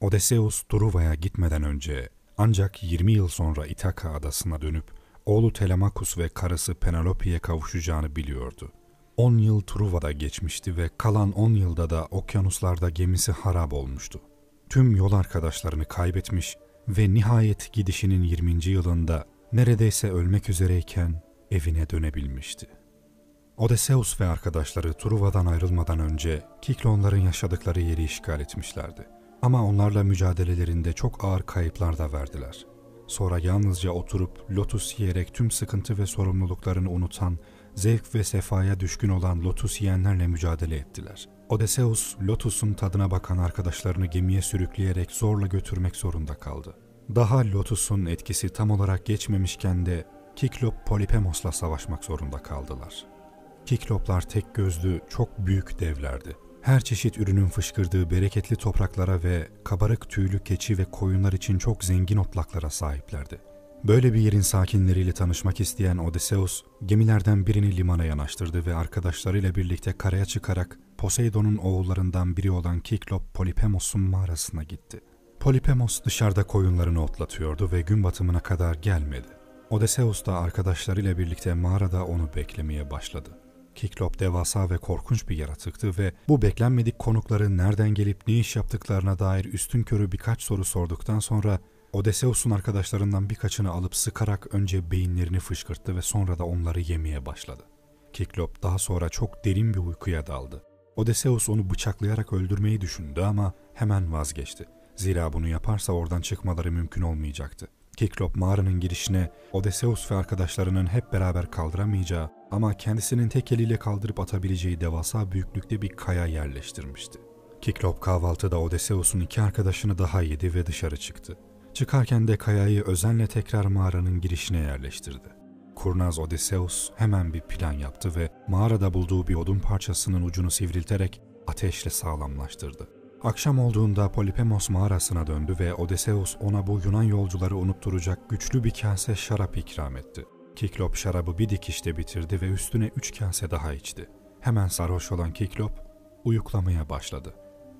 Odysseus Truva'ya gitmeden önce ancak 20 yıl sonra İthaka adasına dönüp oğlu Telemakus ve karısı Penelope'ye kavuşacağını biliyordu. 10 yıl Truva'da geçmişti ve kalan 10 yılda da okyanuslarda gemisi harap olmuştu. Tüm yol arkadaşlarını kaybetmiş ve nihayet gidişinin 20. yılında neredeyse ölmek üzereyken evine dönebilmişti. Odysseus ve arkadaşları Truva'dan ayrılmadan önce Kiklonların yaşadıkları yeri işgal etmişlerdi. Ama onlarla mücadelelerinde çok ağır kayıplar da verdiler. Sonra yalnızca oturup lotus yiyerek tüm sıkıntı ve sorumluluklarını unutan, zevk ve sefaya düşkün olan lotus yiyenlerle mücadele ettiler. Odysseus, lotusun tadına bakan arkadaşlarını gemiye sürükleyerek zorla götürmek zorunda kaldı. Daha lotusun etkisi tam olarak geçmemişken de Kiklop Polipemos'la savaşmak zorunda kaldılar. Kikloplar tek gözlü, çok büyük devlerdi. Her çeşit ürünün fışkırdığı bereketli topraklara ve kabarık tüylü keçi ve koyunlar için çok zengin otlaklara sahiplerdi. Böyle bir yerin sakinleriyle tanışmak isteyen Odysseus, gemilerden birini limana yanaştırdı ve arkadaşlarıyla birlikte karaya çıkarak Poseidon'un oğullarından biri olan Kiklop Polipemos'un mağarasına gitti. Polipemos dışarıda koyunlarını otlatıyordu ve gün batımına kadar gelmedi. Odysseus da arkadaşlarıyla birlikte mağarada onu beklemeye başladı. Kiklop devasa ve korkunç bir yaratıktı ve bu beklenmedik konukların nereden gelip ne iş yaptıklarına dair üstün körü birkaç soru sorduktan sonra Odysseus'un arkadaşlarından birkaçını alıp sıkarak önce beyinlerini fışkırttı ve sonra da onları yemeye başladı. Kiklop daha sonra çok derin bir uykuya daldı. Odysseus onu bıçaklayarak öldürmeyi düşündü ama hemen vazgeçti. Zira bunu yaparsa oradan çıkmaları mümkün olmayacaktı. Kiklop mağaranın girişine Odysseus ve arkadaşlarının hep beraber kaldıramayacağı ama kendisinin tek eliyle kaldırıp atabileceği devasa büyüklükte bir kaya yerleştirmişti. Kiklop kahvaltıda Odysseus'un iki arkadaşını daha yedi ve dışarı çıktı. Çıkarken de kayayı özenle tekrar mağaranın girişine yerleştirdi. Kurnaz Odysseus hemen bir plan yaptı ve mağarada bulduğu bir odun parçasının ucunu sivrilterek ateşle sağlamlaştırdı. Akşam olduğunda Polipemos mağarasına döndü ve Odysseus ona bu Yunan yolcuları unutturacak güçlü bir kase şarap ikram etti. Kiklop şarabı bir dikişte bitirdi ve üstüne üç kase daha içti. Hemen sarhoş olan Kiklop uyuklamaya başladı.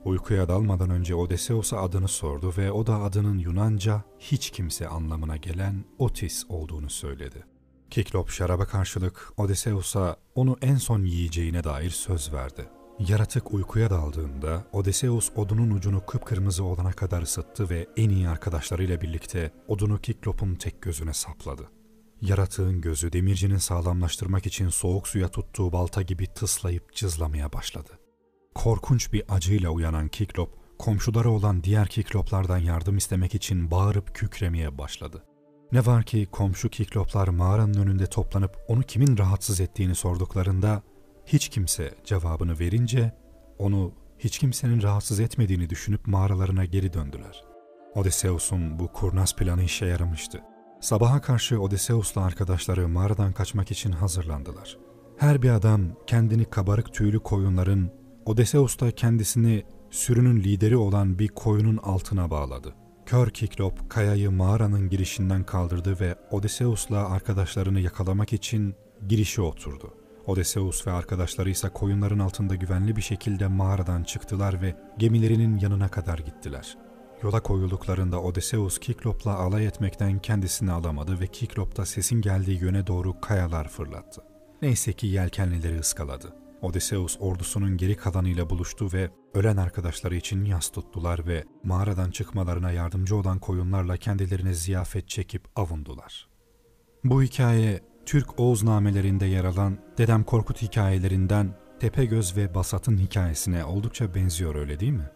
Uykuya dalmadan önce Odysseus'a adını sordu ve o da adının Yunanca hiç kimse anlamına gelen Otis olduğunu söyledi. Kiklop şaraba karşılık Odysseus'a onu en son yiyeceğine dair söz verdi. Yaratık uykuya daldığında Odysseus odunun ucunu kıpkırmızı olana kadar ısıttı ve en iyi arkadaşlarıyla birlikte odunu Kiklop'un tek gözüne sapladı. Yaratığın gözü demircinin sağlamlaştırmak için soğuk suya tuttuğu balta gibi tıslayıp cızlamaya başladı. Korkunç bir acıyla uyanan Kiklop, komşuları olan diğer Kikloplardan yardım istemek için bağırıp kükremeye başladı. Ne var ki komşu Kikloplar mağaranın önünde toplanıp onu kimin rahatsız ettiğini sorduklarında hiç kimse cevabını verince onu hiç kimsenin rahatsız etmediğini düşünüp mağaralarına geri döndüler. Odysseus'un bu kurnaz planı işe yaramıştı. Sabaha karşı Odysseus'la arkadaşları mağaradan kaçmak için hazırlandılar. Her bir adam kendini kabarık tüylü koyunların, Odysseus da kendisini sürünün lideri olan bir koyunun altına bağladı. Kör Kiklop kayayı mağaranın girişinden kaldırdı ve Odysseus'la arkadaşlarını yakalamak için girişe oturdu. Odysseus ve arkadaşları ise koyunların altında güvenli bir şekilde mağaradan çıktılar ve gemilerinin yanına kadar gittiler. Yola koyulduklarında Odysseus Kiklop'la alay etmekten kendisini alamadı ve Kiklop da sesin geldiği yöne doğru kayalar fırlattı. Neyse ki yelkenlileri ıskaladı. Odysseus ordusunun geri kalanıyla buluştu ve ölen arkadaşları için yas tuttular ve mağaradan çıkmalarına yardımcı olan koyunlarla kendilerine ziyafet çekip avundular. Bu hikaye Türk Oğuznamelerinde yer alan Dedem Korkut hikayelerinden Tepegöz ve Basat'ın hikayesine oldukça benziyor öyle değil mi?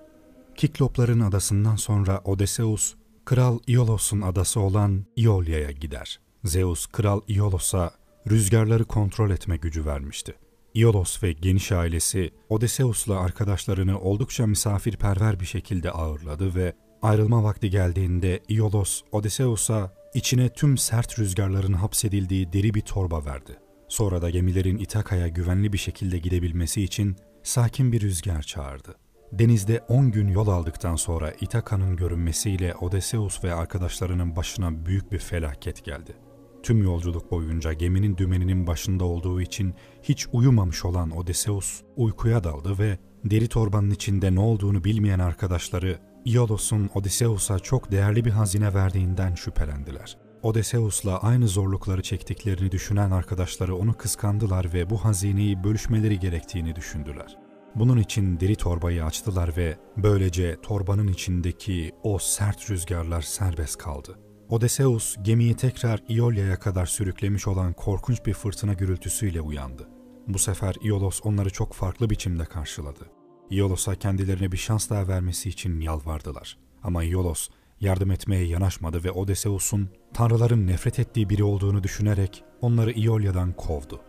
Kiklopların adasından sonra Odysseus, Kral Iolos'un adası olan İolya'ya gider. Zeus, Kral Iolos'a rüzgarları kontrol etme gücü vermişti. Iolos ve geniş ailesi Odysseus'la arkadaşlarını oldukça misafirperver bir şekilde ağırladı ve ayrılma vakti geldiğinde Iolos Odysseus'a içine tüm sert rüzgarların hapsedildiği deri bir torba verdi. Sonra da gemilerin İtaka'ya güvenli bir şekilde gidebilmesi için sakin bir rüzgar çağırdı. Denizde 10 gün yol aldıktan sonra İtaka'nın görünmesiyle Odysseus ve arkadaşlarının başına büyük bir felaket geldi. Tüm yolculuk boyunca geminin dümeninin başında olduğu için hiç uyumamış olan Odysseus uykuya daldı ve deri torbanın içinde ne olduğunu bilmeyen arkadaşları Iolos'un Odysseus'a çok değerli bir hazine verdiğinden şüphelendiler. Odysseus'la aynı zorlukları çektiklerini düşünen arkadaşları onu kıskandılar ve bu hazineyi bölüşmeleri gerektiğini düşündüler. Bunun için deri torbayı açtılar ve böylece torbanın içindeki o sert rüzgarlar serbest kaldı. Odysseus gemiyi tekrar İolya'ya kadar sürüklemiş olan korkunç bir fırtına gürültüsüyle uyandı. Bu sefer Iolos onları çok farklı biçimde karşıladı. Iolos'a kendilerine bir şans daha vermesi için yalvardılar. Ama Iolos yardım etmeye yanaşmadı ve Odysseus'un tanrıların nefret ettiği biri olduğunu düşünerek onları İolya'dan kovdu.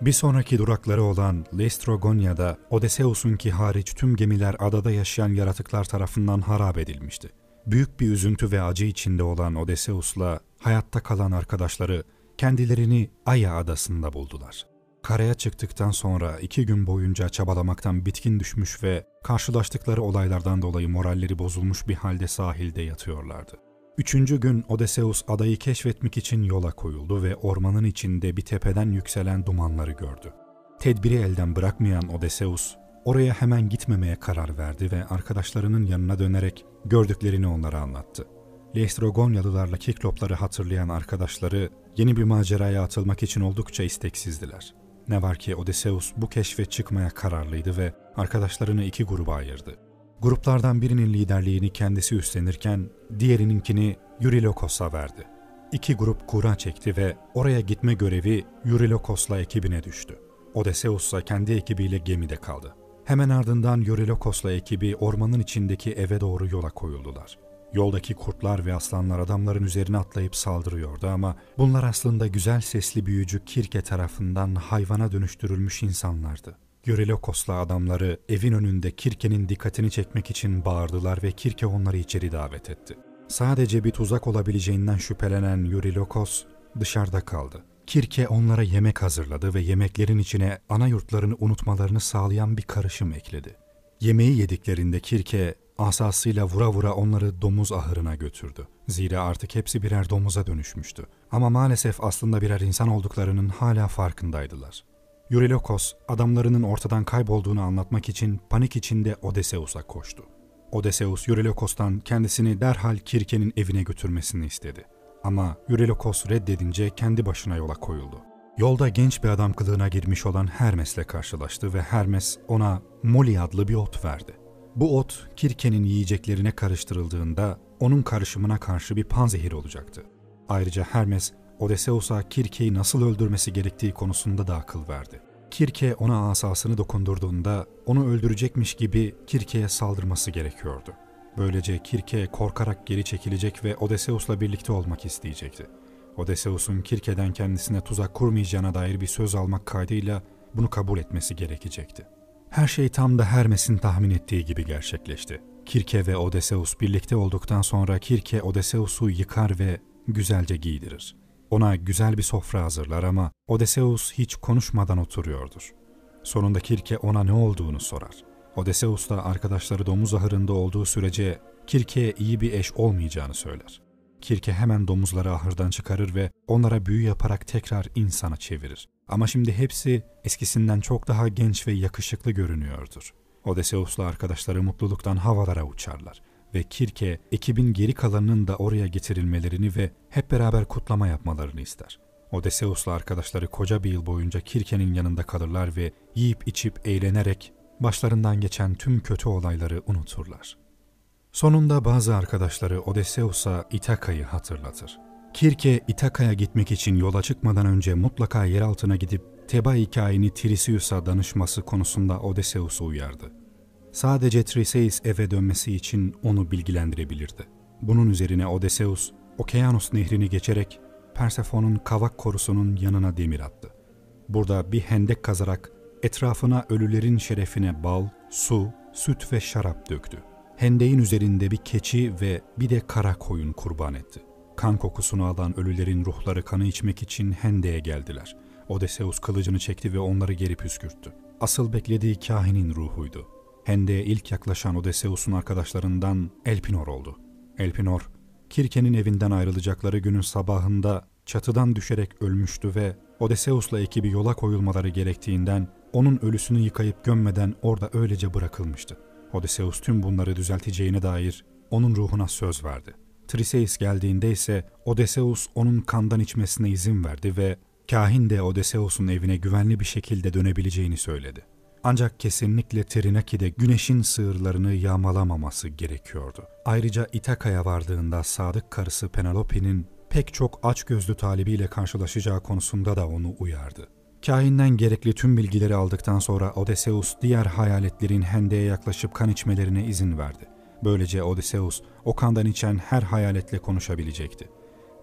Bir sonraki durakları olan Lestrogonya'da Odysseus'unki hariç tüm gemiler adada yaşayan yaratıklar tarafından harap edilmişti. Büyük bir üzüntü ve acı içinde olan Odysseus'la hayatta kalan arkadaşları kendilerini Aya adasında buldular. Karaya çıktıktan sonra iki gün boyunca çabalamaktan bitkin düşmüş ve karşılaştıkları olaylardan dolayı moralleri bozulmuş bir halde sahilde yatıyorlardı. Üçüncü gün Odysseus adayı keşfetmek için yola koyuldu ve ormanın içinde bir tepeden yükselen dumanları gördü. Tedbiri elden bırakmayan Odysseus, oraya hemen gitmemeye karar verdi ve arkadaşlarının yanına dönerek gördüklerini onlara anlattı. Leistrogonyalılarla Kiklopları hatırlayan arkadaşları yeni bir maceraya atılmak için oldukça isteksizdiler. Ne var ki Odysseus bu keşfe çıkmaya kararlıydı ve arkadaşlarını iki gruba ayırdı. Gruplardan birinin liderliğini kendisi üstlenirken diğerininkini Eurilokos'a verdi. İki grup kura çekti ve oraya gitme görevi Eurilokos'la ekibine düştü. Odysseus ise kendi ekibiyle gemide kaldı. Hemen ardından Eurilokos'la ekibi ormanın içindeki eve doğru yola koyuldular. Yoldaki kurtlar ve aslanlar adamların üzerine atlayıp saldırıyordu ama bunlar aslında güzel sesli büyücü Kirke tarafından hayvana dönüştürülmüş insanlardı. Eurilokos'la adamları evin önünde Kirke'nin dikkatini çekmek için bağırdılar ve Kirke onları içeri davet etti. Sadece bir tuzak olabileceğinden şüphelenen Eurilokos dışarıda kaldı. Kirke onlara yemek hazırladı ve yemeklerin içine ana yurtlarını unutmalarını sağlayan bir karışım ekledi. Yemeği yediklerinde Kirke asasıyla vura vura onları domuz ahırına götürdü. Zira artık hepsi birer domuza dönüşmüştü. Ama maalesef aslında birer insan olduklarının hala farkındaydılar. Eurilokos adamlarının ortadan kaybolduğunu anlatmak için panik içinde Odysseus'a koştu. Odysseus Eurilokos'tan kendisini derhal Kirke'nin evine götürmesini istedi. Ama Eurilokos reddedince kendi başına yola koyuldu. Yolda genç bir adam kılığına girmiş olan Hermes'le karşılaştı ve Hermes ona Moli adlı bir ot verdi. Bu ot Kirke'nin yiyeceklerine karıştırıldığında onun karışımına karşı bir panzehir olacaktı. Ayrıca Hermes Odysseus'a Kirke'yi nasıl öldürmesi gerektiği konusunda da akıl verdi. Kirke ona asasını dokundurduğunda onu öldürecekmiş gibi Kirke'ye saldırması gerekiyordu. Böylece Kirke korkarak geri çekilecek ve Odysseus'la birlikte olmak isteyecekti. Odysseus'un Kirke'den kendisine tuzak kurmayacağına dair bir söz almak kaydıyla bunu kabul etmesi gerekecekti. Her şey tam da Hermes'in tahmin ettiği gibi gerçekleşti. Kirke ve Odysseus birlikte olduktan sonra Kirke Odysseus'u yıkar ve güzelce giydirir. Ona güzel bir sofra hazırlar ama Odysseus hiç konuşmadan oturuyordur. Sonunda Kirke ona ne olduğunu sorar. Odysseus da arkadaşları domuz ahırında olduğu sürece Kirke'ye iyi bir eş olmayacağını söyler. Kirke hemen domuzları ahırdan çıkarır ve onlara büyü yaparak tekrar insana çevirir. Ama şimdi hepsi eskisinden çok daha genç ve yakışıklı görünüyordur. Odysseus'la arkadaşları mutluluktan havalara uçarlar ve Kirke ekibin geri kalanının da oraya getirilmelerini ve hep beraber kutlama yapmalarını ister. Odysseus'la arkadaşları koca bir yıl boyunca Kirke'nin yanında kalırlar ve yiyip içip eğlenerek başlarından geçen tüm kötü olayları unuturlar. Sonunda bazı arkadaşları Odysseus'a İtaka'yı hatırlatır. Kirke İtaka'ya gitmek için yola çıkmadan önce mutlaka yer altına gidip Teba hikayeni Tiresius'a danışması konusunda Odysseus'u uyardı. Sadece Triseis eve dönmesi için onu bilgilendirebilirdi. Bunun üzerine Odysseus, Okeanos nehrini geçerek Persefon'un kavak korusunun yanına demir attı. Burada bir hendek kazarak etrafına ölülerin şerefine bal, su, süt ve şarap döktü. Hendeğin üzerinde bir keçi ve bir de kara koyun kurban etti. Kan kokusunu alan ölülerin ruhları kanı içmek için Hende'ye geldiler. Odysseus kılıcını çekti ve onları geri püskürttü. Asıl beklediği kahinin ruhuydu. Hende'ye ilk yaklaşan Odysseus'un arkadaşlarından Elpinor oldu. Elpinor, Kirke'nin evinden ayrılacakları günün sabahında çatıdan düşerek ölmüştü ve Odysseus'la ekibi yola koyulmaları gerektiğinden onun ölüsünü yıkayıp gömmeden orada öylece bırakılmıştı. Odysseus tüm bunları düzelteceğine dair onun ruhuna söz verdi. Triseis geldiğinde ise Odysseus onun kandan içmesine izin verdi ve kahin de Odysseus'un evine güvenli bir şekilde dönebileceğini söyledi. Ancak kesinlikle Trinaki'de güneşin sığırlarını yağmalamaması gerekiyordu. Ayrıca İtaka'ya vardığında sadık karısı Penelope'nin pek çok aç gözlü talibiyle karşılaşacağı konusunda da onu uyardı. Kahinden gerekli tüm bilgileri aldıktan sonra Odysseus diğer hayaletlerin hendeye yaklaşıp kan içmelerine izin verdi. Böylece Odysseus o kandan içen her hayaletle konuşabilecekti.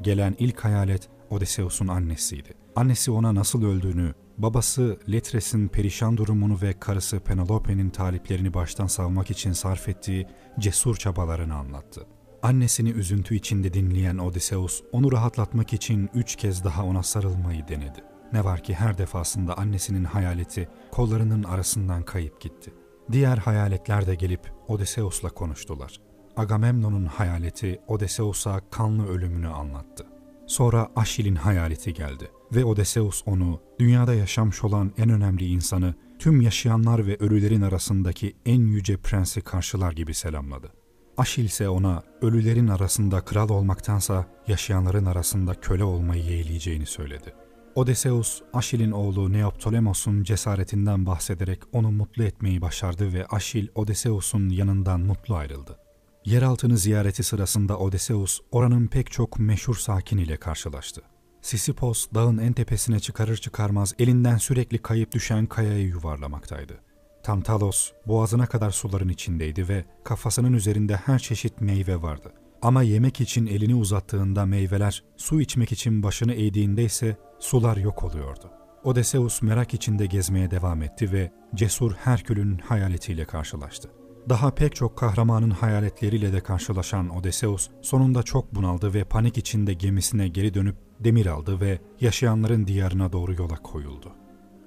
Gelen ilk hayalet Odysseus'un annesiydi. Annesi ona nasıl öldüğünü, babası Letres'in perişan durumunu ve karısı Penelope'nin taliplerini baştan savmak için sarf ettiği cesur çabalarını anlattı. Annesini üzüntü içinde dinleyen Odysseus, onu rahatlatmak için üç kez daha ona sarılmayı denedi. Ne var ki her defasında annesinin hayaleti kollarının arasından kayıp gitti. Diğer hayaletler de gelip Odysseus'la konuştular. Agamemnon'un hayaleti Odysseus'a kanlı ölümünü anlattı. Sonra Aşil'in hayaleti geldi ve Odysseus onu dünyada yaşamış olan en önemli insanı tüm yaşayanlar ve ölülerin arasındaki en yüce prensi karşılar gibi selamladı. Aşil ise ona ölülerin arasında kral olmaktansa yaşayanların arasında köle olmayı yeğleyeceğini söyledi. Odysseus, Aşil'in oğlu Neoptolemos'un cesaretinden bahsederek onu mutlu etmeyi başardı ve Aşil, Odysseus'un yanından mutlu ayrıldı. Yeraltını ziyareti sırasında Odysseus, oranın pek çok meşhur sakiniyle karşılaştı. Sisipos, dağın en tepesine çıkarır çıkarmaz elinden sürekli kayıp düşen kayayı yuvarlamaktaydı. Tantalos, boğazına kadar suların içindeydi ve kafasının üzerinde her çeşit meyve vardı. Ama yemek için elini uzattığında meyveler, su içmek için başını eğdiğinde ise sular yok oluyordu. Odysseus merak içinde gezmeye devam etti ve cesur Herkül'ün hayaletiyle karşılaştı. Daha pek çok kahramanın hayaletleriyle de karşılaşan Odysseus sonunda çok bunaldı ve panik içinde gemisine geri dönüp demir aldı ve yaşayanların diyarına doğru yola koyuldu.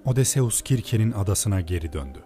Odysseus Kirke'nin adasına geri döndü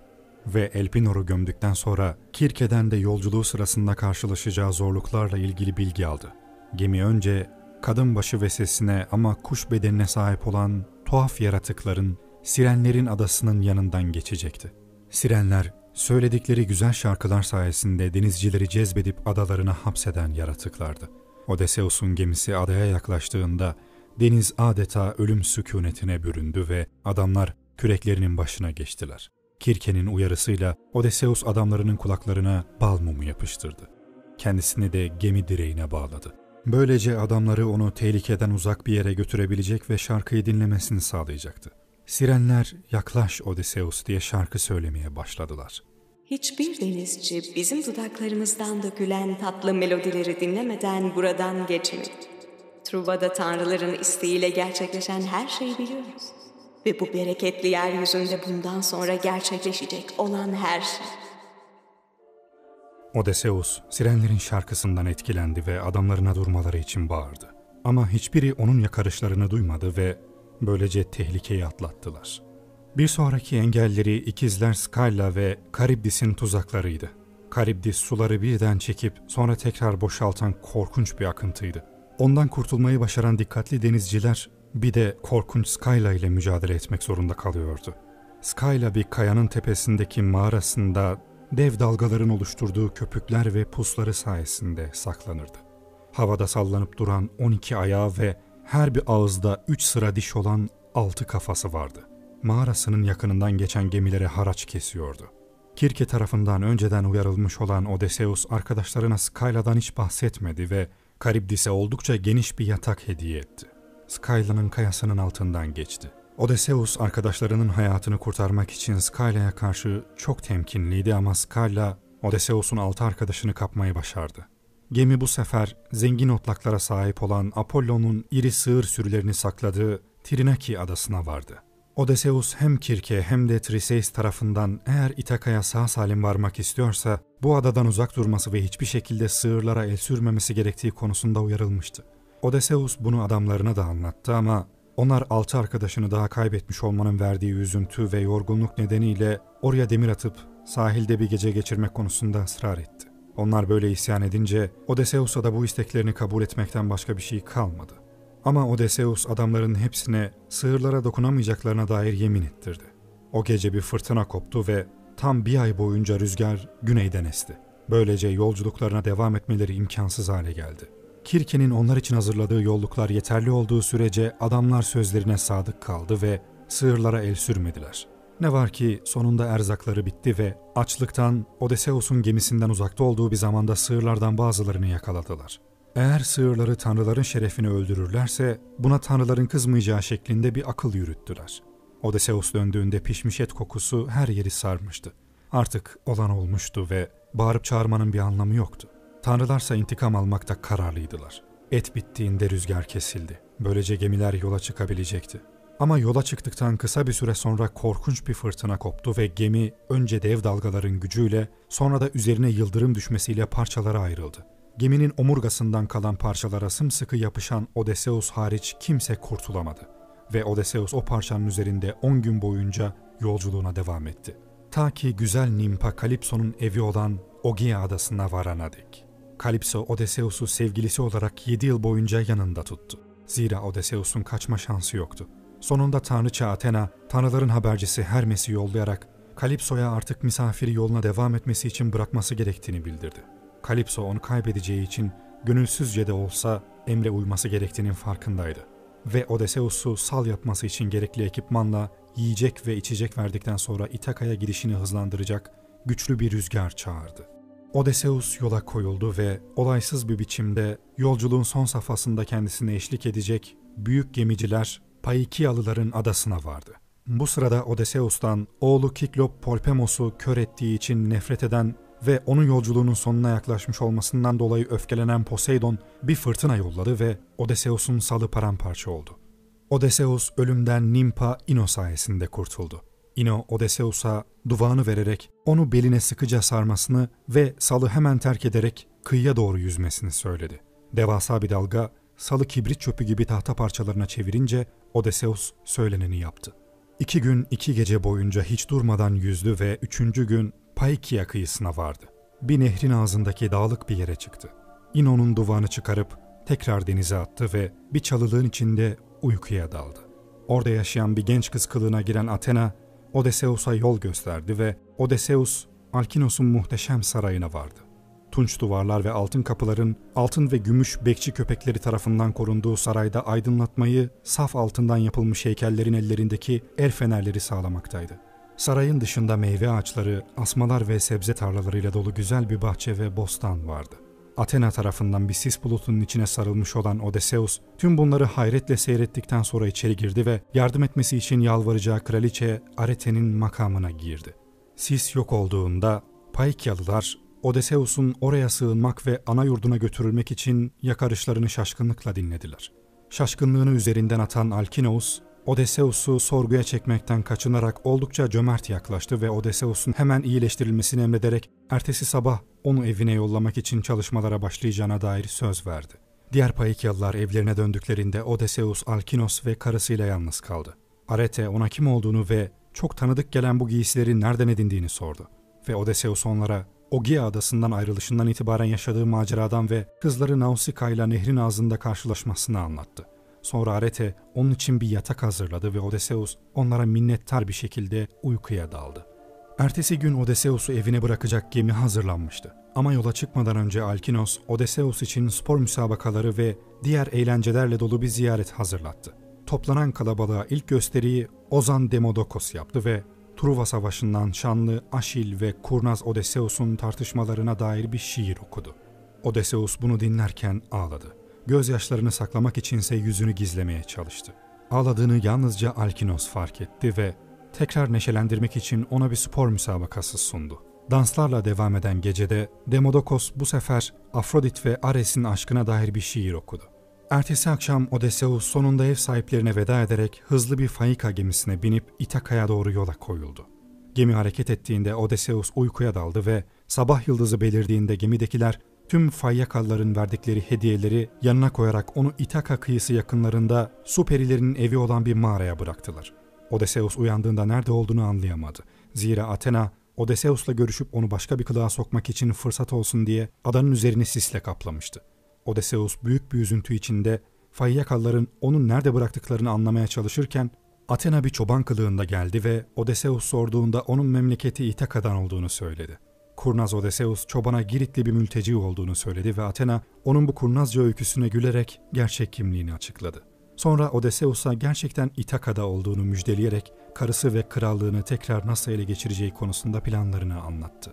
ve Elpinor'u gömdükten sonra Kirke'den de yolculuğu sırasında karşılaşacağı zorluklarla ilgili bilgi aldı. Gemi önce kadın başı ve sesine ama kuş bedenine sahip olan tuhaf yaratıkların Sirenlerin adasının yanından geçecekti. Sirenler söyledikleri güzel şarkılar sayesinde denizcileri cezbedip adalarına hapseden yaratıklardı. Odysseus'un gemisi adaya yaklaştığında deniz adeta ölüm sükunetine büründü ve adamlar küreklerinin başına geçtiler. Kirke'nin uyarısıyla Odysseus adamlarının kulaklarına bal mumu yapıştırdı. Kendisini de gemi direğine bağladı. Böylece adamları onu tehlikeden uzak bir yere götürebilecek ve şarkıyı dinlemesini sağlayacaktı. Sirenler yaklaş Odysseus diye şarkı söylemeye başladılar. Hiçbir denizci bizim dudaklarımızdan dökülen tatlı melodileri dinlemeden buradan geçmedi. Truva'da tanrıların isteğiyle gerçekleşen her şeyi biliyoruz. Ve bu bereketli yeryüzünde bundan sonra gerçekleşecek olan her şey. Odysseus, sirenlerin şarkısından etkilendi ve adamlarına durmaları için bağırdı. Ama hiçbiri onun yakarışlarını duymadı ve böylece tehlikeyi atlattılar. Bir sonraki engelleri ikizler Skyla ve Karibdis'in tuzaklarıydı. Karibdis suları birden çekip sonra tekrar boşaltan korkunç bir akıntıydı. Ondan kurtulmayı başaran dikkatli denizciler bir de korkunç Skyla ile mücadele etmek zorunda kalıyordu. Skyla bir kayanın tepesindeki mağarasında dev dalgaların oluşturduğu köpükler ve pusları sayesinde saklanırdı. Havada sallanıp duran 12 ayağı ve her bir ağızda 3 sıra diş olan 6 kafası vardı. Mağarasının yakınından geçen gemilere haraç kesiyordu. Kirke tarafından önceden uyarılmış olan Odysseus arkadaşlarına Skyla'dan hiç bahsetmedi ve Karibdis'e oldukça geniş bir yatak hediye etti. Skyla'nın kayasının altından geçti. Odysseus arkadaşlarının hayatını kurtarmak için Skyla'ya karşı çok temkinliydi ama Skyla Odysseus'un altı arkadaşını kapmayı başardı. Gemi bu sefer zengin otlaklara sahip olan Apollo'nun iri sığır sürülerini sakladığı Trinaki adasına vardı. Odysseus hem Kirke hem de Triseis tarafından eğer İtaka'ya sağ salim varmak istiyorsa bu adadan uzak durması ve hiçbir şekilde sığırlara el sürmemesi gerektiği konusunda uyarılmıştı. Odysseus bunu adamlarına da anlattı ama onlar altı arkadaşını daha kaybetmiş olmanın verdiği üzüntü ve yorgunluk nedeniyle oraya demir atıp sahilde bir gece geçirmek konusunda ısrar etti. Onlar böyle isyan edince Odysseus'a da bu isteklerini kabul etmekten başka bir şey kalmadı. Ama Odysseus adamların hepsine sığırlara dokunamayacaklarına dair yemin ettirdi. O gece bir fırtına koptu ve tam bir ay boyunca rüzgar güneyden esti. Böylece yolculuklarına devam etmeleri imkansız hale geldi. Kirke'nin onlar için hazırladığı yolluklar yeterli olduğu sürece adamlar sözlerine sadık kaldı ve sığırlara el sürmediler. Ne var ki sonunda erzakları bitti ve açlıktan Odysseus'un gemisinden uzakta olduğu bir zamanda sığırlardan bazılarını yakaladılar. Eğer sığırları tanrıların şerefini öldürürlerse buna tanrıların kızmayacağı şeklinde bir akıl yürüttüler. Odysseus döndüğünde pişmiş et kokusu her yeri sarmıştı. Artık olan olmuştu ve bağırıp çağırmanın bir anlamı yoktu. Tanrılarsa intikam almakta kararlıydılar. Et bittiğinde rüzgar kesildi. Böylece gemiler yola çıkabilecekti. Ama yola çıktıktan kısa bir süre sonra korkunç bir fırtına koptu ve gemi önce dev dalgaların gücüyle sonra da üzerine yıldırım düşmesiyle parçalara ayrıldı. Geminin omurgasından kalan parçalara sımsıkı yapışan Odysseus hariç kimse kurtulamadı. Ve Odysseus o parçanın üzerinde 10 gün boyunca yolculuğuna devam etti. Ta ki güzel Nimpa Kalipso'nun evi olan Ogia adasına varana dek. Kalipso Odysseus'u sevgilisi olarak 7 yıl boyunca yanında tuttu. Zira Odysseus'un kaçma şansı yoktu. Sonunda tanrıça Athena, tanrıların habercisi Hermes'i yollayarak Kalipso'ya artık misafiri yoluna devam etmesi için bırakması gerektiğini bildirdi. Kalipso onu kaybedeceği için gönülsüzce de olsa emre uyması gerektiğinin farkındaydı. Ve Odysseus'u sal yapması için gerekli ekipmanla yiyecek ve içecek verdikten sonra İtaka'ya gidişini hızlandıracak güçlü bir rüzgar çağırdı. Odysseus yola koyuldu ve olaysız bir biçimde yolculuğun son safhasında kendisine eşlik edecek büyük gemiciler Paikiyalıların adasına vardı. Bu sırada Odysseus'tan oğlu Kiklop Polpemos'u kör ettiği için nefret eden ve onun yolculuğunun sonuna yaklaşmış olmasından dolayı öfkelenen Poseidon bir fırtına yolladı ve Odysseus'un salı paramparça oldu. Odysseus ölümden Nimpa Ino sayesinde kurtuldu. Ino Odysseus'a duvağını vererek onu beline sıkıca sarmasını ve salı hemen terk ederek kıyıya doğru yüzmesini söyledi. Devasa bir dalga salı kibrit çöpü gibi tahta parçalarına çevirince Odysseus söyleneni yaptı. İki gün iki gece boyunca hiç durmadan yüzdü ve üçüncü gün Paikia kıyısına vardı. Bir nehrin ağzındaki dağlık bir yere çıktı. İno'nun duvağını çıkarıp tekrar denize attı ve bir çalılığın içinde uykuya daldı. Orada yaşayan bir genç kız kılığına giren Athena, Odysseus'a yol gösterdi ve Odysseus, Alkinos'un muhteşem sarayına vardı. Tunç duvarlar ve altın kapıların altın ve gümüş bekçi köpekleri tarafından korunduğu sarayda aydınlatmayı saf altından yapılmış heykellerin ellerindeki el fenerleri sağlamaktaydı. Sarayın dışında meyve ağaçları, asmalar ve sebze tarlalarıyla dolu güzel bir bahçe ve bostan vardı. Athena tarafından bir sis bulutunun içine sarılmış olan Odysseus, tüm bunları hayretle seyrettikten sonra içeri girdi ve yardım etmesi için yalvaracağı kraliçe Arete'nin makamına girdi. Sis yok olduğunda Paikyalılar Odysseus'un oraya sığınmak ve ana yurduna götürülmek için yakarışlarını şaşkınlıkla dinlediler. Şaşkınlığını üzerinden atan Alkinoos, Odysseus'u sorguya çekmekten kaçınarak oldukça cömert yaklaştı ve Odysseus'un hemen iyileştirilmesini emrederek ertesi sabah onu evine yollamak için çalışmalara başlayacağına dair söz verdi. Diğer Paikyalılar evlerine döndüklerinde Odysseus, Alkinos ve karısıyla yalnız kaldı. Arete ona kim olduğunu ve çok tanıdık gelen bu giysileri nereden edindiğini sordu. Ve Odysseus onlara Ogia adasından ayrılışından itibaren yaşadığı maceradan ve kızları Nausicaa ile nehrin ağzında karşılaşmasını anlattı. Sonra Arete onun için bir yatak hazırladı ve Odysseus onlara minnettar bir şekilde uykuya daldı. Ertesi gün Odysseus'u evine bırakacak gemi hazırlanmıştı. Ama yola çıkmadan önce Alkinos, Odysseus için spor müsabakaları ve diğer eğlencelerle dolu bir ziyaret hazırlattı. Toplanan kalabalığa ilk gösteriyi Ozan Demodokos yaptı ve Truva Savaşı'ndan şanlı Aşil ve kurnaz Odysseus'un tartışmalarına dair bir şiir okudu. Odysseus bunu dinlerken ağladı. Gözyaşlarını saklamak içinse yüzünü gizlemeye çalıştı. Ağladığını yalnızca Alkinos fark etti ve tekrar neşelendirmek için ona bir spor müsabakası sundu. Danslarla devam eden gecede Demodokos bu sefer Afrodit ve Ares'in aşkına dair bir şiir okudu. Ertesi akşam Odysseus sonunda ev sahiplerine veda ederek hızlı bir Faika gemisine binip İtaka'ya doğru yola koyuldu. Gemi hareket ettiğinde Odysseus uykuya daldı ve sabah yıldızı belirdiğinde gemidekiler tüm Fayyakalıların verdikleri hediyeleri yanına koyarak onu İtaka kıyısı yakınlarında su perilerinin evi olan bir mağaraya bıraktılar. Odysseus uyandığında nerede olduğunu anlayamadı. Zira Athena Odysseus'la görüşüp onu başka bir kılığa sokmak için fırsat olsun diye adanın üzerini sisle kaplamıştı. Odysseus büyük bir üzüntü içinde Fayyakalıların onu nerede bıraktıklarını anlamaya çalışırken Athena bir çoban kılığında geldi ve Odysseus sorduğunda onun memleketi İtaka'dan olduğunu söyledi. Kurnaz Odysseus çobana Giritli bir mülteci olduğunu söyledi ve Athena onun bu kurnazca öyküsüne gülerek gerçek kimliğini açıkladı. Sonra Odysseus'a gerçekten İtaka'da olduğunu müjdeleyerek karısı ve krallığını tekrar nasıl ele geçireceği konusunda planlarını anlattı.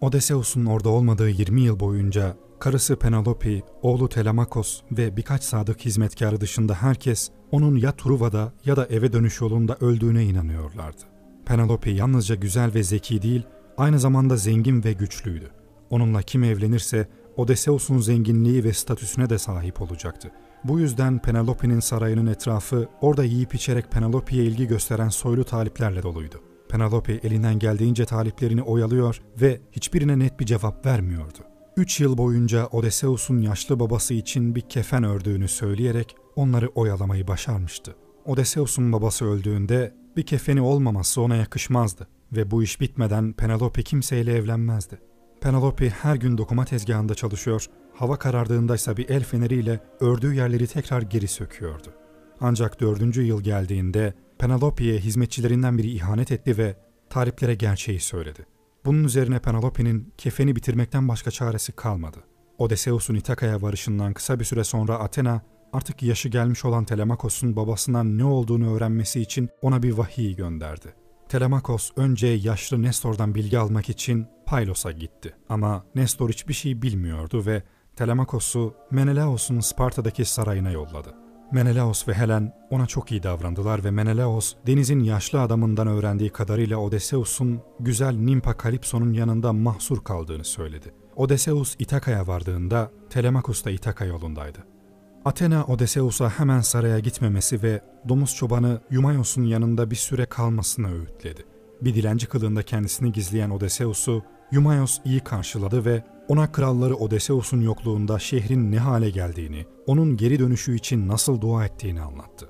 Odysseus'un orada olmadığı 20 yıl boyunca karısı Penelope, oğlu Telemakos ve birkaç sadık hizmetkarı dışında herkes onun ya Truva'da ya da eve dönüş yolunda öldüğüne inanıyorlardı. Penelope yalnızca güzel ve zeki değil, aynı zamanda zengin ve güçlüydü. Onunla kim evlenirse Odysseus'un zenginliği ve statüsüne de sahip olacaktı. Bu yüzden Penelope'nin sarayının etrafı orada yiyip içerek Penelope'ye ilgi gösteren soylu taliplerle doluydu. Penelope elinden geldiğince taliplerini oyalıyor ve hiçbirine net bir cevap vermiyordu. Üç yıl boyunca Odysseus'un yaşlı babası için bir kefen ördüğünü söyleyerek onları oyalamayı başarmıştı. Odysseus'un babası öldüğünde bir kefeni olmaması ona yakışmazdı ve bu iş bitmeden Penelope kimseyle evlenmezdi. Penelope her gün dokuma tezgahında çalışıyor, hava karardığında ise bir el feneriyle ördüğü yerleri tekrar geri söküyordu. Ancak dördüncü yıl geldiğinde Penelope'ye hizmetçilerinden biri ihanet etti ve tariplere gerçeği söyledi. Bunun üzerine Penelope'nin kefeni bitirmekten başka çaresi kalmadı. Odysseus'un İtaka'ya varışından kısa bir süre sonra Athena artık yaşı gelmiş olan Telemakos'un babasından ne olduğunu öğrenmesi için ona bir vahiy gönderdi. Telemakos önce yaşlı Nestor'dan bilgi almak için Paylos'a gitti. Ama Nestor hiçbir şey bilmiyordu ve Telemakos'u Menelaos'un Sparta'daki sarayına yolladı. Menelaos ve Helen ona çok iyi davrandılar ve Menelaos denizin yaşlı adamından öğrendiği kadarıyla Odysseus'un güzel Nimpa Kalipso'nun yanında mahsur kaldığını söyledi. Odysseus İtaka'ya vardığında Telemakos da İtaka yolundaydı. Athena Odysseus'a hemen saraya gitmemesi ve domuz çobanı Eumaeos'un yanında bir süre kalmasını öğütledi. Bir dilenci kılığında kendisini gizleyen Odysseus'u Eumaeos iyi karşıladı ve ona kralları Odysseus'un yokluğunda şehrin ne hale geldiğini, onun geri dönüşü için nasıl dua ettiğini anlattı.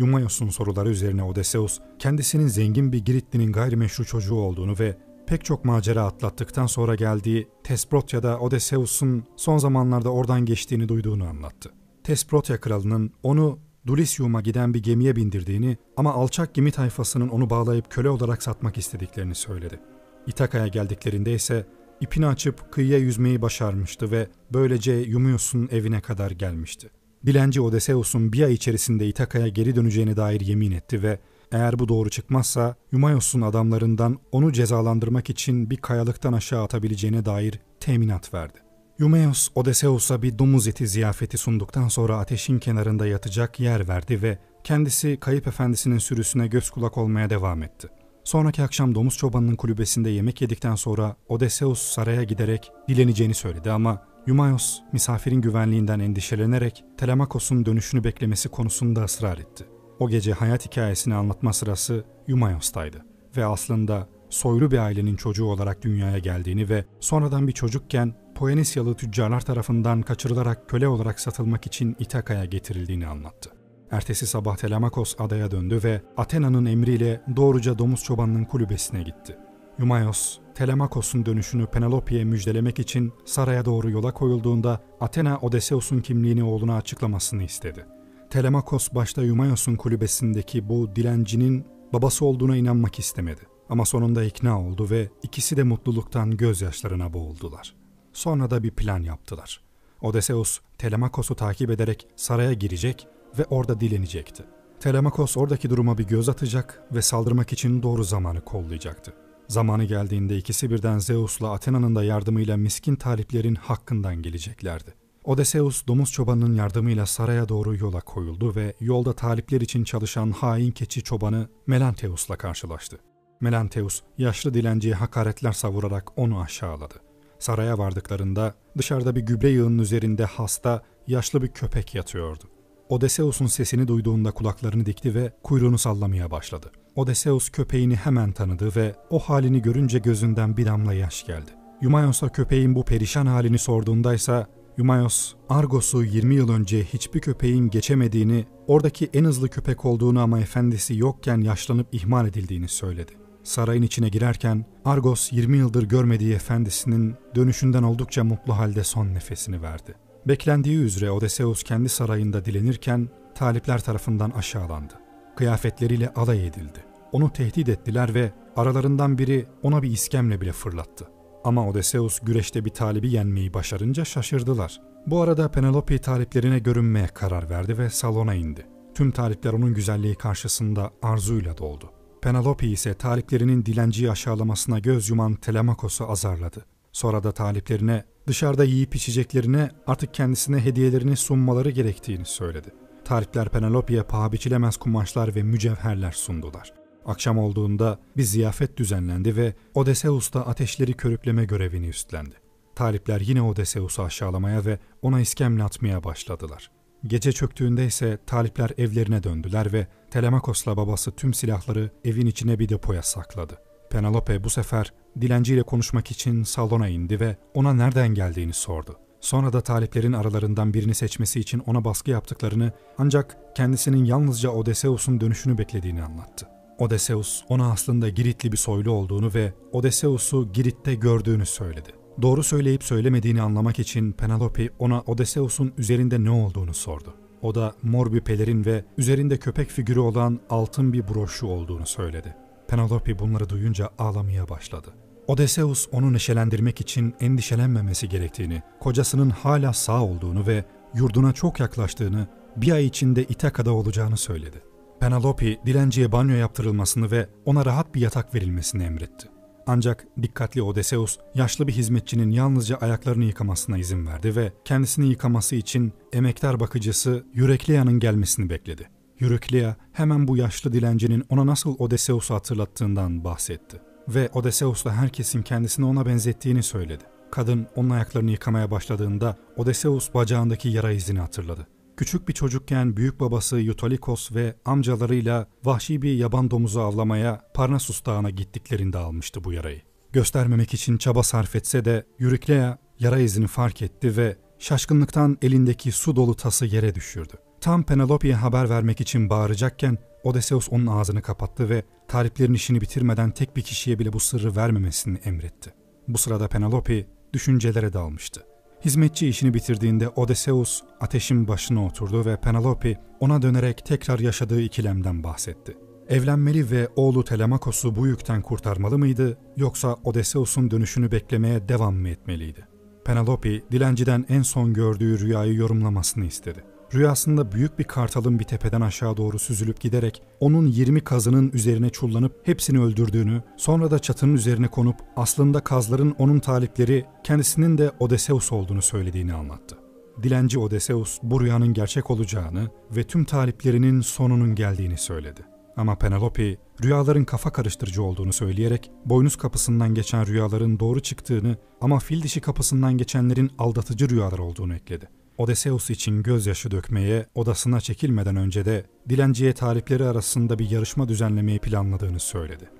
Eumaeos'un soruları üzerine Odysseus, kendisinin zengin bir Giritli'nin gayrimeşru çocuğu olduğunu ve pek çok macera atlattıktan sonra geldiği Tesprotya'da Odysseus'un son zamanlarda oradan geçtiğini duyduğunu anlattı. Tesprotya kralının onu Dulisyum'a giden bir gemiye bindirdiğini ama alçak gemi tayfasının onu bağlayıp köle olarak satmak istediklerini söyledi. İtaka'ya geldiklerinde ise ipini açıp kıyıya yüzmeyi başarmıştı ve böylece Yumios'un evine kadar gelmişti. Dilenci Odysseus'un bir ay içerisinde İtaka'ya geri döneceğine dair yemin etti ve eğer bu doğru çıkmazsa Yumaios'un adamlarından onu cezalandırmak için bir kayalıktan aşağı atabileceğine dair teminat verdi. Eumeos, Odysseus'a bir domuz eti ziyafeti sunduktan sonra ateşin kenarında yatacak yer verdi ve kendisi kayıp efendisinin sürüsüne göz kulak olmaya devam etti. Sonraki akşam domuz çobanının kulübesinde yemek yedikten sonra Odysseus saraya giderek dileneceğini söyledi ama Eumeos misafirin güvenliğinden endişelenerek Telemakos'un dönüşünü beklemesi konusunda ısrar etti. O gece hayat hikayesini anlatma sırası Eumeos'taydı ve aslında soylu bir ailenin çocuğu olarak dünyaya geldiğini ve sonradan bir çocukken Poenisyalı tüccarlar tarafından kaçırılarak köle olarak satılmak için İtaka'ya getirildiğini anlattı. Ertesi sabah Telemakos adaya döndü ve Athena'nın emriyle doğruca domuz çobanının kulübesine gitti. Eumaeos, Telemakos'un dönüşünü Penelope'ye müjdelemek için saraya doğru yola koyulduğunda Athena Odysseus'un kimliğini oğluna açıklamasını istedi. Telemakos başta Eumaeos'un kulübesindeki bu dilencinin babası olduğuna inanmak istemedi. Ama sonunda ikna oldu ve ikisi de mutluluktan gözyaşlarına boğuldular. Sonra da bir plan yaptılar. Odysseus, Telemakos'u takip ederek saraya girecek ve orada dilenecekti. Telemakos oradaki duruma bir göz atacak ve saldırmak için doğru zamanı kollayacaktı. Zamanı geldiğinde ikisi birden Zeus'la Athena'nın da yardımıyla miskin taliplerin hakkından geleceklerdi. Odysseus domuz çobanının yardımıyla saraya doğru yola koyuldu ve yolda talipler için çalışan hain keçi çobanı Melanteus'la karşılaştı. Melanteus yaşlı dilenciye hakaretler savurarak onu aşağıladı. Saraya vardıklarında dışarıda bir gübre yığının üzerinde hasta, yaşlı bir köpek yatıyordu. Odysseus'un sesini duyduğunda kulaklarını dikti ve kuyruğunu sallamaya başladı. Odysseus köpeğini hemen tanıdı ve o halini görünce gözünden bir damla yaş geldi. Eumaeos'a köpeğin bu perişan halini sorduğundaysa Eumaeos, Argos'u 20 yıl önce hiçbir köpeğin geçemediğini, oradaki en hızlı köpek olduğunu ama efendisi yokken yaşlanıp ihmal edildiğini söyledi. Sarayın içine girerken Argos 20 yıldır görmediği efendisinin dönüşünden oldukça mutlu halde son nefesini verdi. Beklendiği üzere Odysseus kendi sarayında dilenirken talipler tarafından aşağılandı. Kıyafetleriyle alay edildi. Onu tehdit ettiler ve aralarından biri ona bir iskemle bile fırlattı. Ama Odysseus güreşte bir talibi yenmeyi başarınca şaşırdılar. Bu arada Penelope taliplerine görünmeye karar verdi ve salona indi. Tüm talipler onun güzelliği karşısında arzuyla doldu. Penelope ise taliplerinin dilenciyi aşağılamasına göz yuman Telemakos'u azarladı. Sonra da taliplerine dışarıda yiyip içeceklerine artık kendisine hediyelerini sunmaları gerektiğini söyledi. Talipler Penelope'ye paha biçilemez kumaşlar ve mücevherler sundular. Akşam olduğunda bir ziyafet düzenlendi ve Odysseus da ateşleri körükleme görevini üstlendi. Talipler yine Odysseus'u aşağılamaya ve ona iskemle atmaya başladılar. Gece çöktüğünde ise talipler evlerine döndüler ve Telemakos'la babası tüm silahları evin içine bir depoya sakladı. Penelope bu sefer dilenciyle konuşmak için salona indi ve ona nereden geldiğini sordu. Sonra da taliplerin aralarından birini seçmesi için ona baskı yaptıklarını ancak kendisinin yalnızca Odysseus'un dönüşünü beklediğini anlattı. Odysseus ona aslında Giritli bir soylu olduğunu ve Odysseus'u Girit'te gördüğünü söyledi. Doğru söyleyip söylemediğini anlamak için Penelope ona Odysseus'un üzerinde ne olduğunu sordu. O da mor bir pelerin ve üzerinde köpek figürü olan altın bir broşu olduğunu söyledi. Penelope bunları duyunca ağlamaya başladı. Odysseus onu neşelendirmek için endişelenmemesi gerektiğini, kocasının hala sağ olduğunu ve yurduna çok yaklaştığını, bir ay içinde İtaka'da olacağını söyledi. Penelope dilenciye banyo yaptırılmasını ve ona rahat bir yatak verilmesini emretti. Ancak dikkatli Odysseus yaşlı bir hizmetçinin yalnızca ayaklarını yıkamasına izin verdi ve kendisini yıkaması için emektar bakıcısı Eureklia'nın gelmesini bekledi. Eureklia hemen bu yaşlı dilencinin ona nasıl Odysseus'u hatırlattığından bahsetti ve Odysseus'la herkesin kendisini ona benzettiğini söyledi. Kadın onun ayaklarını yıkamaya başladığında Odysseus bacağındaki yara izini hatırladı. Küçük bir çocukken büyük babası Yutolikos ve amcalarıyla vahşi bir yaban domuzu avlamaya Parnasus Dağı'na gittiklerinde almıştı bu yarayı. Göstermemek için çaba sarf etse de Euryclea yara izini fark etti ve şaşkınlıktan elindeki su dolu tası yere düşürdü. Tam Penelope'ye haber vermek için bağıracakken Odysseus onun ağzını kapattı ve tariflerin işini bitirmeden tek bir kişiye bile bu sırrı vermemesini emretti. Bu sırada Penelope düşüncelere dalmıştı. Hizmetçi işini bitirdiğinde Odysseus ateşin başına oturdu ve Penelope ona dönerek tekrar yaşadığı ikilemden bahsetti. Evlenmeli ve oğlu Telemakos'u bu yükten kurtarmalı mıydı yoksa Odysseus'un dönüşünü beklemeye devam mı etmeliydi? Penelope dilenciden en son gördüğü rüyayı yorumlamasını istedi. Rüyasında büyük bir kartalın bir tepeden aşağı doğru süzülüp giderek onun 20 kazının üzerine çullanıp hepsini öldürdüğünü, sonra da çatının üzerine konup aslında kazların onun talipleri kendisinin de Odysseus olduğunu söylediğini anlattı. Dilenci Odysseus bu rüyanın gerçek olacağını ve tüm taliplerinin sonunun geldiğini söyledi. Ama Penelope rüyaların kafa karıştırıcı olduğunu söyleyerek boynuz kapısından geçen rüyaların doğru çıktığını ama fil dişi kapısından geçenlerin aldatıcı rüyalar olduğunu ekledi. Odysseus için gözyaşı dökmeye odasına çekilmeden önce de dilenciye talipleri arasında bir yarışma düzenlemeyi planladığını söyledi.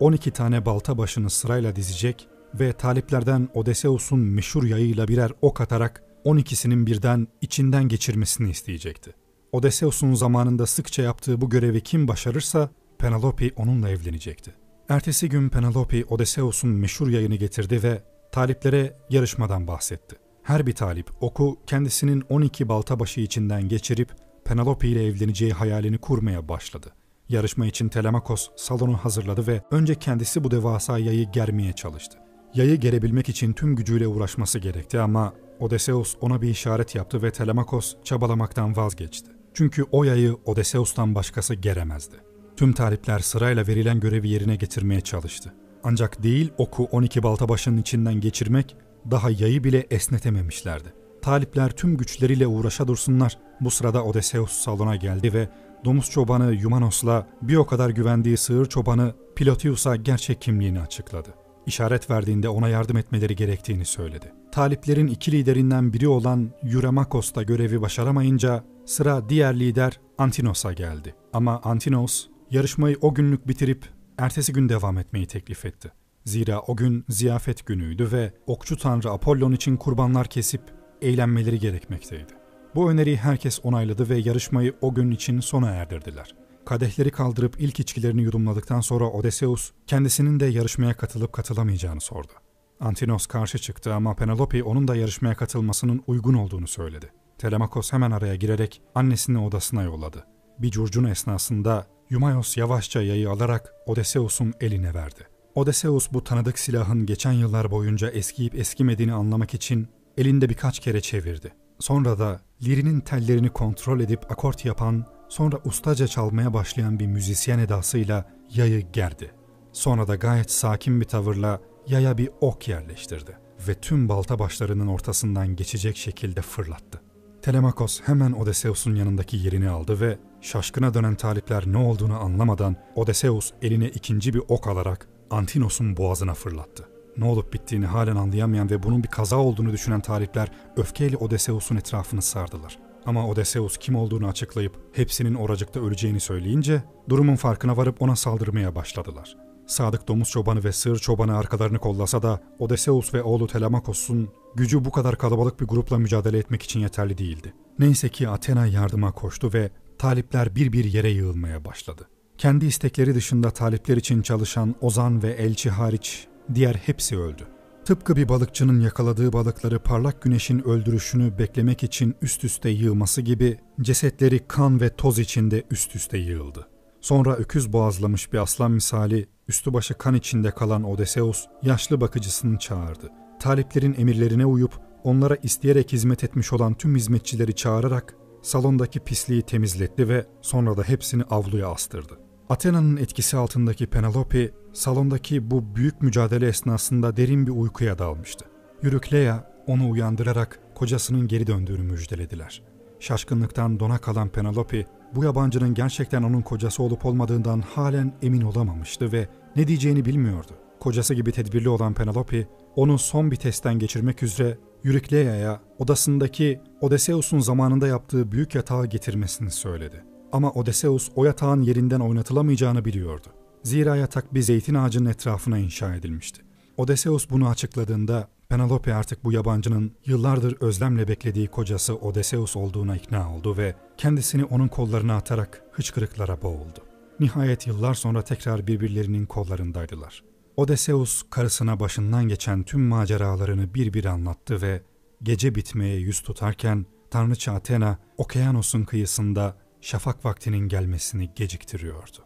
12 tane balta başını sırayla dizecek ve taliplerden Odysseus'un meşhur yayıyla birer ok atarak 12'sinin birden içinden geçirmesini isteyecekti. Odysseus'un zamanında sıkça yaptığı bu görevi kim başarırsa Penelope onunla evlenecekti. Ertesi gün Penelope Odysseus'un meşhur yayını getirdi ve taliplere yarışmadan bahsetti. Her bir talip oku kendisinin 12 balta başı içinden geçirip Penelope ile evleneceği hayalini kurmaya başladı. Yarışma için Telemakos salonu hazırladı ve önce kendisi bu devasa yayı germeye çalıştı. Yayı gerebilmek için tüm gücüyle uğraşması gerekti ama Odysseus ona bir işaret yaptı ve Telemakos çabalamaktan vazgeçti. Çünkü o yayı Odysseus'tan başkası geremezdi. Tüm talipler sırayla verilen görevi yerine getirmeye çalıştı. Ancak değil oku 12 balta başının içinden geçirmek daha yayı bile esnetememişlerdi. Talipler tüm güçleriyle uğraşa dursunlar. Bu sırada Odysseus salona geldi ve domuz çobanı Yumanos'la bir o kadar güvendiği sığır çobanı Pilotius'a gerçek kimliğini açıkladı. İşaret verdiğinde ona yardım etmeleri gerektiğini söyledi. Taliplerin iki liderinden biri olan Euremakos da görevi başaramayınca sıra diğer lider Antinos'a geldi. Ama Antinos yarışmayı o günlük bitirip ertesi gün devam etmeyi teklif etti. Zira o gün ziyafet günüydü ve okçu tanrı Apollon için kurbanlar kesip eğlenmeleri gerekmekteydi. Bu öneriyi herkes onayladı ve yarışmayı o gün için sona erdirdiler. Kadehleri kaldırıp ilk içkilerini yudumladıktan sonra Odysseus kendisinin de yarışmaya katılıp katılamayacağını sordu. Antinos karşı çıktı ama Penelope onun da yarışmaya katılmasının uygun olduğunu söyledi. Telemakos hemen araya girerek annesini odasına yolladı. Bir curcun esnasında Yumaios yavaşça yayı alarak Odysseus'un eline verdi. Odysseus bu tanıdık silahın geçen yıllar boyunca eskiyip eskimediğini anlamak için elinde birkaç kere çevirdi. Sonra da lirinin tellerini kontrol edip akort yapan, sonra ustaca çalmaya başlayan bir müzisyen edasıyla yayı gerdi. Sonra da gayet sakin bir tavırla yaya bir ok yerleştirdi ve tüm balta başlarının ortasından geçecek şekilde fırlattı. Telemakos hemen Odysseus'un yanındaki yerini aldı ve şaşkına dönen talipler ne olduğunu anlamadan Odysseus eline ikinci bir ok alarak Antinos'un boğazına fırlattı. Ne olup bittiğini halen anlayamayan ve bunun bir kaza olduğunu düşünen talipler öfkeyle Odysseus'un etrafını sardılar. Ama Odysseus kim olduğunu açıklayıp hepsinin oracıkta öleceğini söyleyince durumun farkına varıp ona saldırmaya başladılar. Sadık domuz çobanı ve sığır çobanı arkalarını kollasa da Odysseus ve oğlu Telemakos'un gücü bu kadar kalabalık bir grupla mücadele etmek için yeterli değildi. Neyse ki Athena yardıma koştu ve talipler bir bir yere yığılmaya başladı. Kendi istekleri dışında talipler için çalışan Ozan ve Elçi hariç diğer hepsi öldü. Tıpkı bir balıkçının yakaladığı balıkları parlak güneşin öldürüşünü beklemek için üst üste yığması gibi cesetleri kan ve toz içinde üst üste yığıldı. Sonra öküz boğazlamış bir aslan misali üstü başı kan içinde kalan Odysseus yaşlı bakıcısını çağırdı. Taliplerin emirlerine uyup onlara isteyerek hizmet etmiş olan tüm hizmetçileri çağırarak salondaki pisliği temizletti ve sonra da hepsini avluya astırdı. Athena'nın etkisi altındaki Penelope salondaki bu büyük mücadele esnasında derin bir uykuya dalmıştı. Eurykleia onu uyandırarak kocasının geri döndüğünü müjdelediler. Şaşkınlıktan dona kalan Penelope bu yabancının gerçekten onun kocası olup olmadığından halen emin olamamıştı ve ne diyeceğini bilmiyordu. Kocası gibi tedbirli olan Penelope, onu son bir testten geçirmek üzere Eurykleia'ya odasındaki Odysseus'un zamanında yaptığı büyük yatağı getirmesini söyledi. Ama Odysseus o yatağın yerinden oynatılamayacağını biliyordu. Zira yatak bir zeytin ağacının etrafına inşa edilmişti. Odysseus bunu açıkladığında Penelope artık bu yabancının yıllardır özlemle beklediği kocası Odysseus olduğuna ikna oldu ve kendisini onun kollarına atarak hıçkırıklara boğuldu. Nihayet yıllar sonra tekrar birbirlerinin kollarındaydılar. Odysseus karısına başından geçen tüm maceralarını bir bir anlattı ve gece bitmeye yüz tutarken Tanrıça Athena Okyanos'un kıyısında şafak vaktinin gelmesini geciktiriyordu.